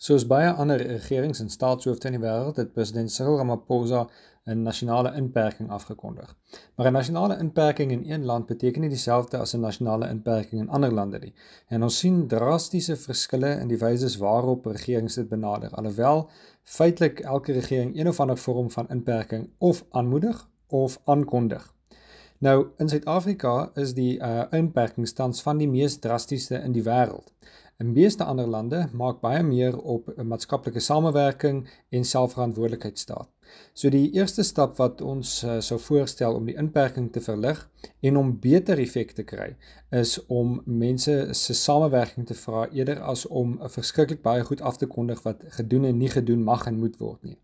Soos baie ander regerings en staatshoofde in die wêreld het president Cyril Ramaphosa 'n nasionale inperking afgekondig. Maar 'n nasionale inperking in een land beteken nie dieselfde as 'n nasionale inperking in ander lande nie. En ons sien drastiese verskille in die wyse waarop regerings dit benader. Alhoewel feitelik elke regering een of ander vorm van inperking of aanmoedig of aankondig. Nou in Suid-Afrika is die uh, inperkingstans van die mees drastiese in die wêreld. In meeste ander lande maak baie meer op maatskaplike samewerking en selfverantwoordelikheid staat. So die eerste stap wat ons uh, sou voorstel om die inperking te verlig en om beter effek te kry, is om mense se samewerking te vra eerder as om 'n verskriklik baie goed af te kondig wat gedoen en nie gedoen mag en moet word nie.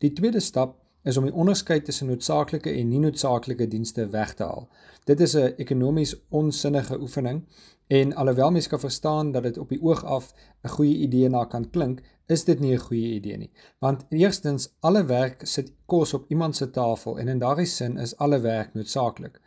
Die tweede stap is om die onderskeid tussen noodsaaklike en nie noodsaaklike dienste weg te haal. Dit is 'n ekonomies onsinnige oefening en alhoewel mense kan verstaan dat dit op die oog af 'n goeie idee na kan klink, is dit nie 'n goeie idee nie. Want eerstens, alle werk sit kos op iemand se tafel en in daardie sin is alle werk noodsaaklik.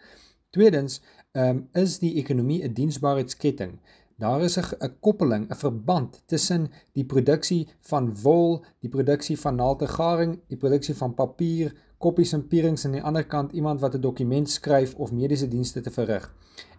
Tweedens, um, is die ekonomie 'n diensbaarheidsketting. Daar is 'n koppeling, 'n verband tussen die produksie van wol, die produksie van naaltegaring, die produksie van papier, koppies en pierings aan die ander kant iemand wat 'n dokument skryf of mediese dienste te verrig.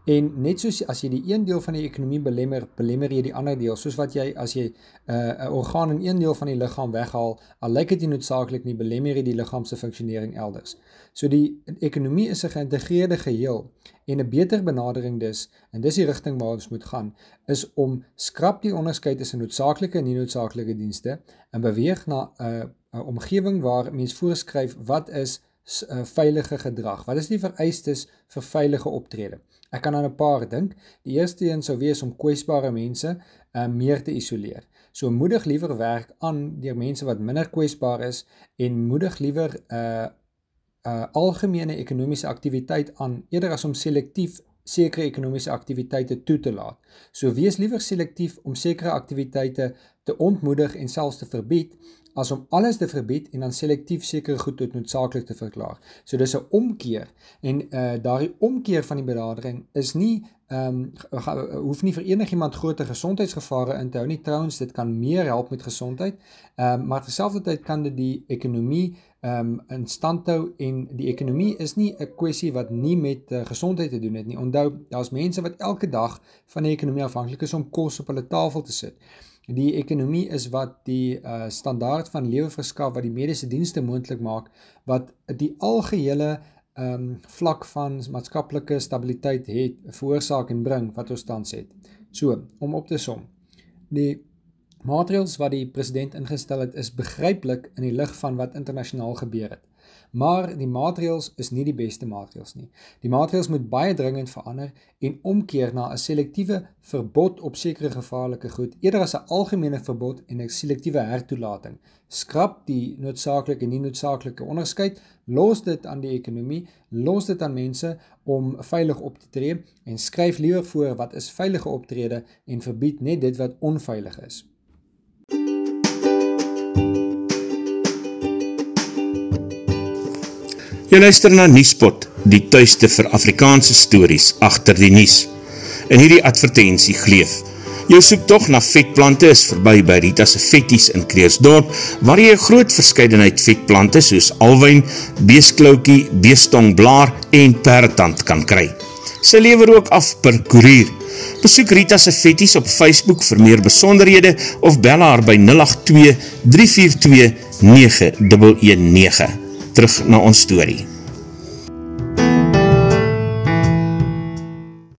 En net soos as jy die een deel van die ekonomie belemmer, belemmer jy die ander deel, soos wat jy as jy 'n uh, 'n orgaan in een deel van die liggaam weghaal, al lyk dit nie noodsaaklik nie, belemmer jy die liggaam se funksionering elders. So die ekonomie is 'n geïntegreerde geheel en 'n beter benadering dus, en dis die rigting waar ons moet gaan, is om skrap die onderskeid tussen noodsaaklike en nie noodsaaklike dienste en beweeg na 'n uh, omgewing waar mens voorskryf wat is uh, veilige gedrag. Wat is die vereistes vir veilige optrede? Ek kan aan 'n paar dink. Die eerste een sou wees om kwesbare mense uh, meer te isoleer. So moedig liewer werk aan deur mense wat minder kwesbaar is en moedig liewer 'n uh, uh, algemene ekonomiese aktiwiteit aan eerder as om selektief sekere ekonomiese aktiwiteite toe te laat. So wees liewer selektief om sekere aktiwiteite te ontmoedig en selfs te verbied as om alles te verbied en dan selektief sekere goed tot noodsaaklik te verklaar. So dis 'n omkeer en uh daardie omkeer van die benadering is nie ehm um, hoef nie vir enigiemand groot gesondheidsgevare in te hou nie. Trouens, dit kan meer help met gesondheid. Ehm um, maar terselfdertyd kan dit die ekonomie ehm um, in stand hou en die ekonomie is nie 'n kwessie wat nie met uh, gesondheid te doen het nie. Onthou, daar's mense wat elke dag van die ekonomie afhanklik is om kos op hulle tafel te sit. Die ekonomie is wat die uh, standaard van lewe verskaf wat die mediese dienste moontlik maak wat die algehele um, vlak van maatskaplike stabiliteit het veroorsaak en bring wat ons tans het. So, om op te som. Die maatreëls wat die president ingestel het is begryplik in die lig van wat internasionaal gebeur het. Maar die maatreëls is nie die beste maatreëls nie. Die maatreëls moet baie dringend verander en omkeer na 'n selektiewe verbod op sekere gevaarlike goed eerder as 'n algemene verbod en 'n selektiewe hertoelating. Skrap die noodsaaklike en nie noodsaaklike onderskeid, los dit aan die ekonomie, los dit aan mense om veilig op te tree en skryf liewer voor wat is veilige optrede en verbied net dit wat onveilig is. Jy luister na Niespot, die tuiste vir Afrikaanse stories achter die Nies. In hierdie advertentie gleef. Jou soektocht na vetplante is voorbij by Rita's Vetties in Kreersdorp, waar jy groot verscheidenheid vetplante soos alwijn, beesklaukie, beestongblaar en perretand kan kry. Sy lever ook af per koerier. Besoek Rita's Vetties op Facebook vir meer besonderhede of bel haar by 082 342 9119 terug na ons story.